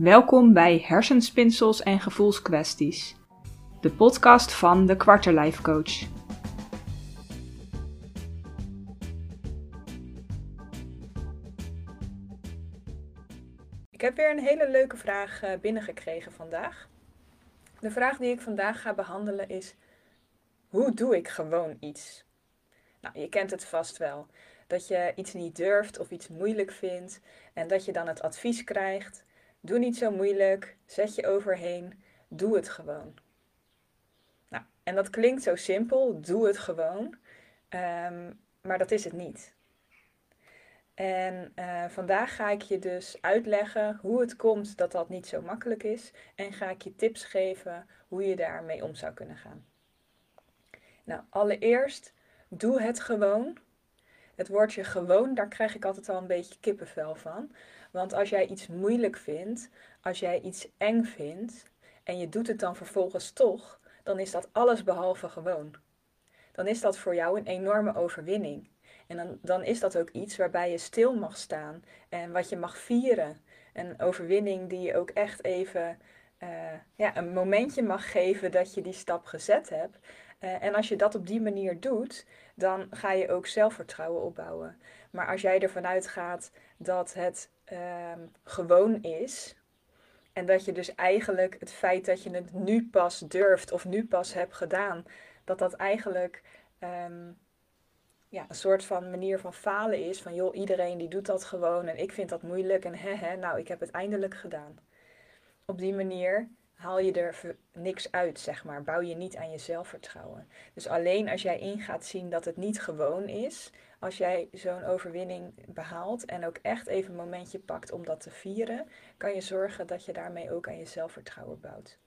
Welkom bij Hersenspinsels en Gevoelskwesties, de podcast van de Quarterlife Coach. Ik heb weer een hele leuke vraag eh, binnengekregen vandaag. De vraag die ik vandaag ga behandelen is: hoe doe ik gewoon iets? Nou, je kent het vast wel. Dat je iets niet durft of iets moeilijk vindt en dat je dan het advies krijgt: doe niet zo moeilijk, zet je overheen, doe het gewoon. Nou, en dat klinkt zo simpel, doe het gewoon, ehm, maar dat is het niet. En uh, vandaag ga ik je dus uitleggen hoe het komt dat dat niet zo makkelijk is. En ga ik je tips geven hoe je daarmee om zou kunnen gaan. Nou, allereerst, doe het gewoon. Het woordje gewoon, daar krijg ik altijd al een beetje kippenvel van. Want als jij iets moeilijk vindt, als jij iets eng vindt en je doet het dan vervolgens toch, dan is dat alles behalve gewoon. Dan is dat voor jou een enorme overwinning. En dan, dan is dat ook iets waarbij je stil mag staan en wat je mag vieren. Een overwinning die je ook echt even uh, ja, een momentje mag geven dat je die stap gezet hebt. Uh, en als je dat op die manier doet, dan ga je ook zelfvertrouwen opbouwen. Maar als jij ervan uitgaat dat het uh, gewoon is, en dat je dus eigenlijk het feit dat je het nu pas durft of nu pas hebt gedaan, dat dat eigenlijk um, ja, een soort van manier van falen is. Van joh, iedereen die doet dat gewoon en ik vind dat moeilijk en hè, nou, ik heb het eindelijk gedaan. Op die manier haal je er niks uit, zeg maar. Bouw je niet aan je zelfvertrouwen. Dus alleen als jij in gaat zien dat het niet gewoon is, als jij zo'n overwinning behaalt en ook echt even een momentje pakt om dat te vieren, kan je zorgen dat je daarmee ook aan je zelfvertrouwen bouwt.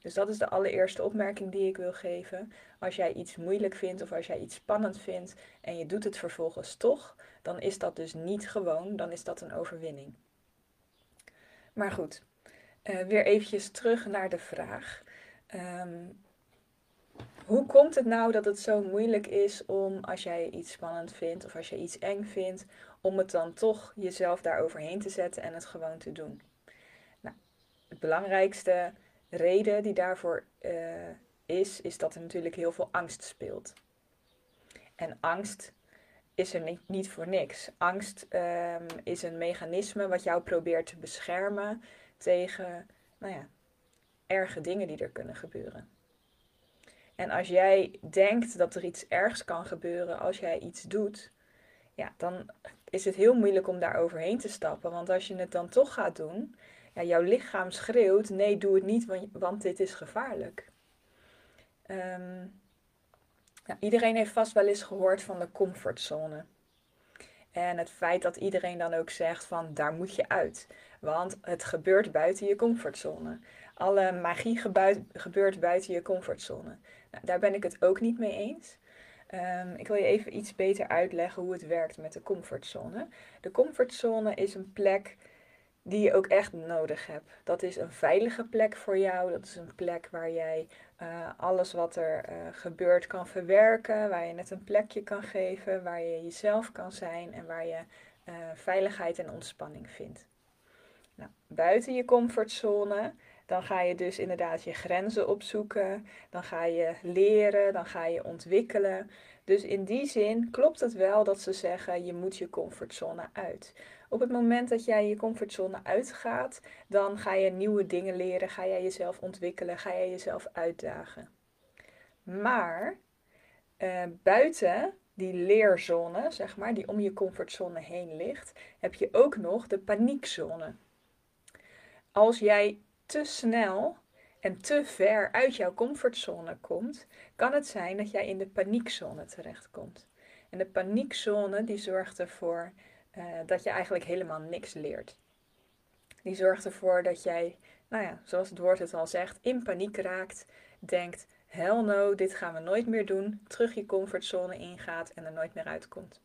Dus dat is de allereerste opmerking die ik wil geven. Als jij iets moeilijk vindt of als jij iets spannend vindt en je doet het vervolgens toch, dan is dat dus niet gewoon, dan is dat een overwinning. Maar goed, uh, weer eventjes terug naar de vraag. Um, hoe komt het nou dat het zo moeilijk is om, als jij iets spannend vindt of als je iets eng vindt, om het dan toch jezelf daar overheen te zetten en het gewoon te doen? Nou, het belangrijkste reden die daarvoor uh, is, is dat er natuurlijk heel veel angst speelt. En angst is er niet, voor niks. Angst um, is een mechanisme wat jou probeert te beschermen tegen, nou ja, erge dingen die er kunnen gebeuren. En als jij denkt dat er iets ergs kan gebeuren als jij iets doet, ja, dan is het heel moeilijk om daar overheen te stappen. Want als je het dan toch gaat doen, ja, jouw lichaam schreeuwt: nee, doe het niet, want, dit is gevaarlijk. Ja, iedereen heeft vast wel eens gehoord van de comfortzone. En het feit dat iedereen dan ook zegt van daar moet je uit. Want het gebeurt buiten je comfortzone. Alle magie gebeurt buiten je comfortzone. Nou, daar ben ik het ook niet mee eens. Um, ik wil je even iets beter uitleggen hoe het werkt met de comfortzone. De comfortzone is een plek die je ook echt nodig hebt. Dat is een veilige plek voor jou. Dat is een plek waar jij uh, alles wat er uh, gebeurt kan verwerken, waar je het een plekje kan geven, waar je jezelf kan zijn en waar je uh, veiligheid en ontspanning vindt. Nou, buiten je comfortzone, dan ga je dus inderdaad je grenzen opzoeken, dan ga je leren, dan ga je ontwikkelen. Dus in die zin klopt het wel dat ze zeggen je moet je comfortzone uit. Op het moment dat jij je comfortzone uitgaat, dan ga je nieuwe dingen leren, ga jij jezelf ontwikkelen, ga jij jezelf uitdagen. Maar uh, buiten die leerzone, zeg maar, die om je comfortzone heen ligt, heb je ook nog de paniekzone. Als jij te snel en te ver uit jouw comfortzone komt, kan het zijn dat jij in de paniekzone terechtkomt. En de paniekzone die zorgt ervoor uh, dat je eigenlijk helemaal niks leert. Die zorgt ervoor dat jij, nou ja, zoals het woord het al zegt, in paniek raakt, denkt, hell no, dit gaan we nooit meer doen, terug je comfortzone ingaat en er nooit meer uitkomt.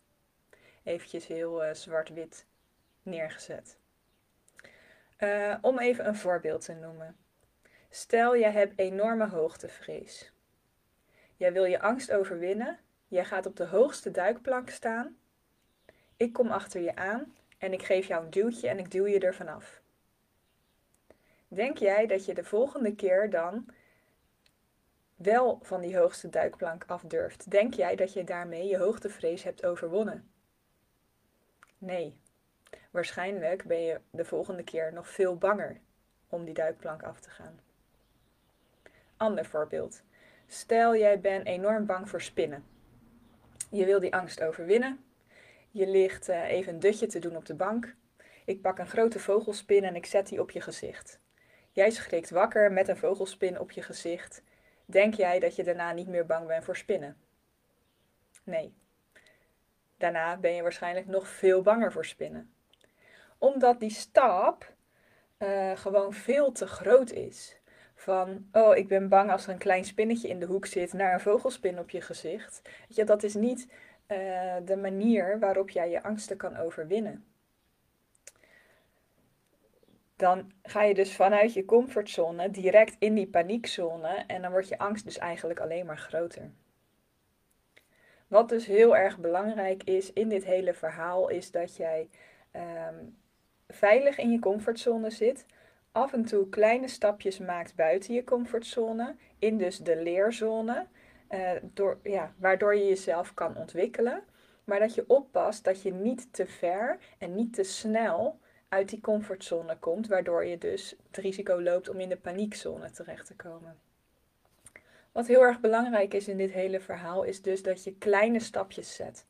Eventjes heel uh, zwart-wit neergezet. Uh, om even een voorbeeld te noemen. Stel, jij hebt enorme hoogtevrees. Jij wil je angst overwinnen. Jij gaat op de hoogste duikplank staan. Ik kom achter je aan en ik geef jou een duwtje en ik duw je er vanaf. Denk jij dat je de volgende keer dan wel van die hoogste duikplank af durft? Denk jij dat je daarmee je hoogtevrees hebt overwonnen? Nee. Waarschijnlijk ben je de volgende keer nog veel banger om die duikplank af te gaan. Ander voorbeeld. Stel jij bent enorm bang voor spinnen. Je wil die angst overwinnen. Je ligt eh, even een dutje te doen op de bank. Ik pak een grote vogelspin en ik zet die op je gezicht. Jij schrikt wakker met een vogelspin op je gezicht. Denk jij dat je daarna niet meer bang bent voor spinnen? Nee. Daarna ben je waarschijnlijk nog veel banger voor spinnen. Omdat die stap uh, gewoon veel te groot is. Van, oh, ik ben bang als er een klein spinnetje in de hoek zit, naar een vogelspin op je gezicht. Weet je, dat is niet uh, de manier waarop jij je angsten kan overwinnen. Dan ga je dus vanuit je comfortzone direct in die paniekzone en dan wordt je angst dus eigenlijk alleen maar groter. Wat dus heel erg belangrijk is in dit hele verhaal, is dat jij um, veilig in je comfortzone zit, af en toe kleine stapjes maakt buiten je comfortzone, in dus de leerzone, uh, door, ja, waardoor je jezelf kan ontwikkelen. Maar dat je oppast dat je niet te ver en niet te snel uit die comfortzone komt, waardoor je dus het risico loopt om in de paniekzone terecht te komen. Wat heel erg belangrijk is in dit hele verhaal, is dus dat je kleine stapjes zet.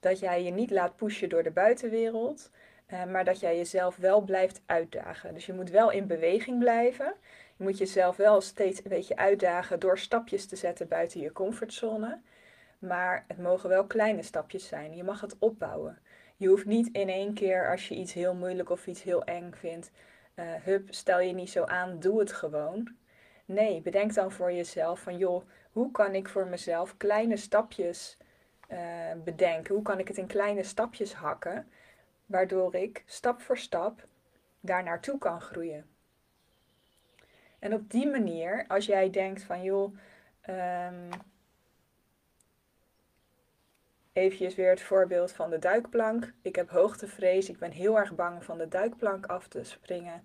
Dat jij je niet laat pushen door de buitenwereld, uh, maar dat jij jezelf wel blijft uitdagen. Dus je moet wel in beweging blijven. Je moet jezelf wel steeds een beetje uitdagen door stapjes te zetten buiten je comfortzone. Maar het mogen wel kleine stapjes zijn. Je mag het opbouwen. Je hoeft niet in één keer als je iets heel moeilijk of iets heel eng vindt. Uh, hup, stel je niet zo aan, doe het gewoon. Nee, bedenk dan voor jezelf van joh, hoe kan ik voor mezelf kleine stapjes uh, bedenken? Hoe kan ik het in kleine stapjes hakken? waardoor ik stap voor stap daar naartoe kan groeien. En op die manier, als jij denkt van joh, um, eventjes weer het voorbeeld van de duikplank. Ik heb hoogtevrees, ik ben heel erg bang van de duikplank af te springen.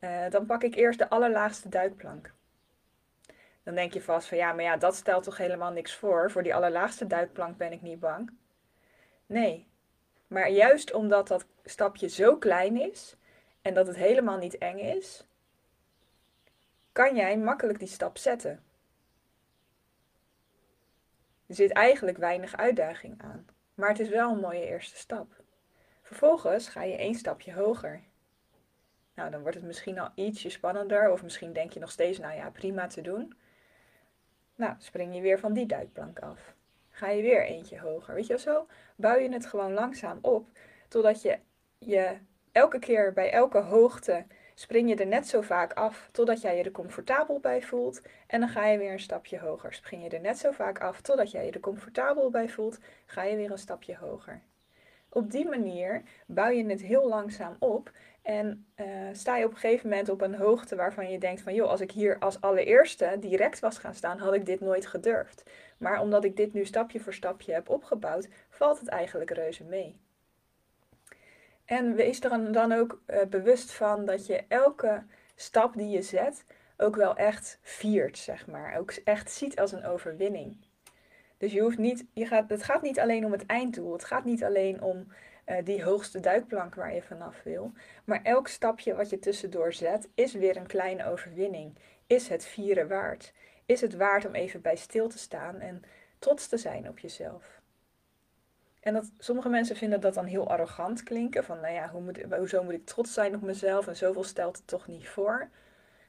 Uh, dan pak ik eerst de allerlaagste duikplank. Dan denk je vast van ja, maar ja, dat stelt toch helemaal niks voor. Voor die allerlaagste duikplank ben ik niet bang. Nee, maar juist omdat dat stapje zo klein is en dat het helemaal niet eng is, kan jij makkelijk die stap zetten. Er zit eigenlijk weinig uitdaging aan, maar het is wel een mooie eerste stap. Vervolgens ga je één stapje hoger. Nou, dan wordt het misschien al ietsje spannender, of misschien denk je nog steeds, nou ja, prima te doen. Nou, spring je weer van die duikplank af ga je weer eentje hoger. Weet je, zo bouw je het gewoon langzaam op, totdat je, je elke keer bij elke hoogte spring je er net zo vaak af, totdat jij je er comfortabel bij voelt. En dan ga je weer een stapje hoger. Spring je er net zo vaak af, totdat jij je er comfortabel bij voelt, ga je weer een stapje hoger. Op die manier bouw je het heel langzaam op en uh, sta je op een gegeven moment op een hoogte waarvan je denkt van joh, als ik hier als allereerste direct was gaan staan, had ik dit nooit gedurfd. Maar omdat ik dit nu stapje voor stapje heb opgebouwd, valt het eigenlijk reuze mee. En wees er dan ook uh, bewust van dat je elke stap die je zet ook wel echt viert, zeg maar. Ook echt ziet als een overwinning. Dus je hoeft niet, je gaat, het gaat niet alleen om het einddoel. Het gaat niet alleen om uh, die hoogste duikplank waar je vanaf wil. Maar elk stapje wat je tussendoor zet, is weer een kleine overwinning. Is het vieren waard? Is het waard om even bij stil te staan en trots te zijn op jezelf? En dat, sommige mensen vinden dat dan heel arrogant klinken. Van, nou ja, hoe moet, hoezo moet ik trots zijn op mezelf? En zoveel stelt het toch niet voor.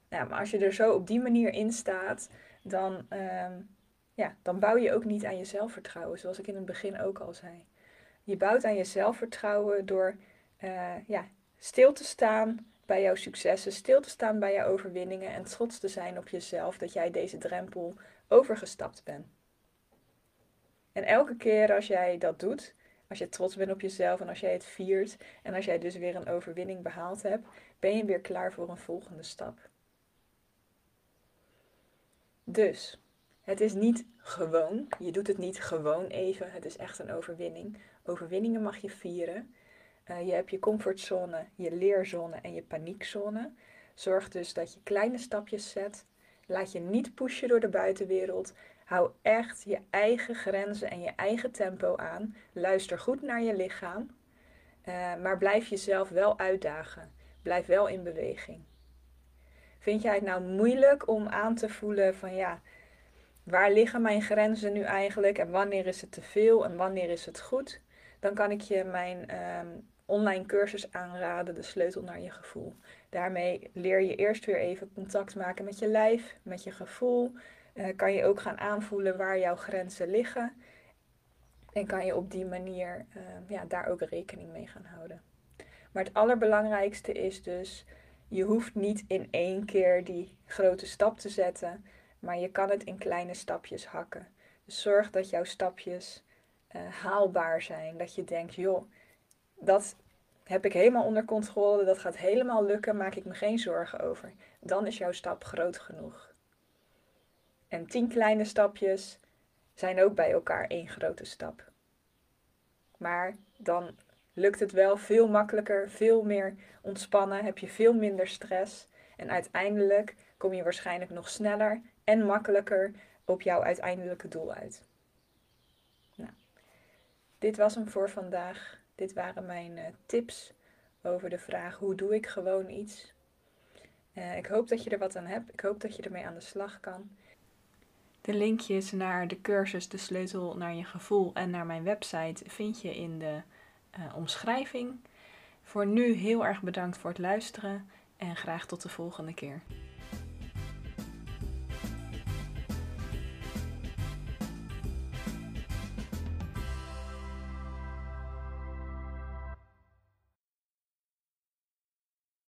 Nou, maar als je er zo op die manier in staat, dan, uh, ja, dan bouw je ook niet aan je zelfvertrouwen. Zoals ik in het begin ook al zei. Je bouwt aan je zelfvertrouwen door uh, ja, stil te staan bij jouw successen, stil te staan bij jouw overwinningen en trots te zijn op jezelf dat jij deze drempel overgestapt bent. En elke keer als jij dat doet, als je trots bent op jezelf en als jij het viert en als jij dus weer een overwinning behaald hebt, ben je weer klaar voor een volgende stap. Dus, het is niet gewoon, je doet het niet gewoon even, het is echt een overwinning. Overwinningen mag je vieren. Uh, je hebt je comfortzone, je leerzone en je paniekzone. Zorg dus dat je kleine stapjes zet. Laat je niet pushen door de buitenwereld. Hou echt je eigen grenzen en je eigen tempo aan. Luister goed naar je lichaam. Uh, maar blijf jezelf wel uitdagen. Blijf wel in beweging. Vind jij het nou moeilijk om aan te voelen van ja, waar liggen mijn grenzen nu eigenlijk en wanneer is het te veel en wanneer is het goed? Dan kan ik je mijn um, online cursus aanraden, de sleutel naar je gevoel. Daarmee leer je eerst weer even contact maken met je lijf, met je gevoel. Uh, kan je ook gaan aanvoelen waar jouw grenzen liggen. En kan je op die manier uh, ja, daar ook rekening mee gaan houden. Maar het allerbelangrijkste is dus, je hoeft niet in één keer die grote stap te zetten, maar je kan het in kleine stapjes hakken. Dus zorg dat jouw stapjes uh, haalbaar zijn. Dat je denkt, joh, dat heb ik helemaal onder controle, dat gaat helemaal lukken, maak ik me geen zorgen over. Dan is jouw stap groot genoeg. En tien kleine stapjes zijn ook bij elkaar één grote stap. Maar dan lukt het wel veel makkelijker, veel meer ontspannen, heb je veel minder stress. En uiteindelijk kom je waarschijnlijk nog sneller en makkelijker op jouw uiteindelijke doel uit. Nou, dit was hem voor vandaag. Dit waren mijn uh, tips over de vraag hoe doe ik gewoon iets. Uh, ik hoop dat je er wat aan hebt. Ik hoop dat je ermee aan de slag kan. De linkjes naar de cursus De Sleutel naar je gevoel en naar mijn website vind je in de uh, omschrijving. Voor nu heel erg bedankt voor het luisteren en graag tot de volgende keer.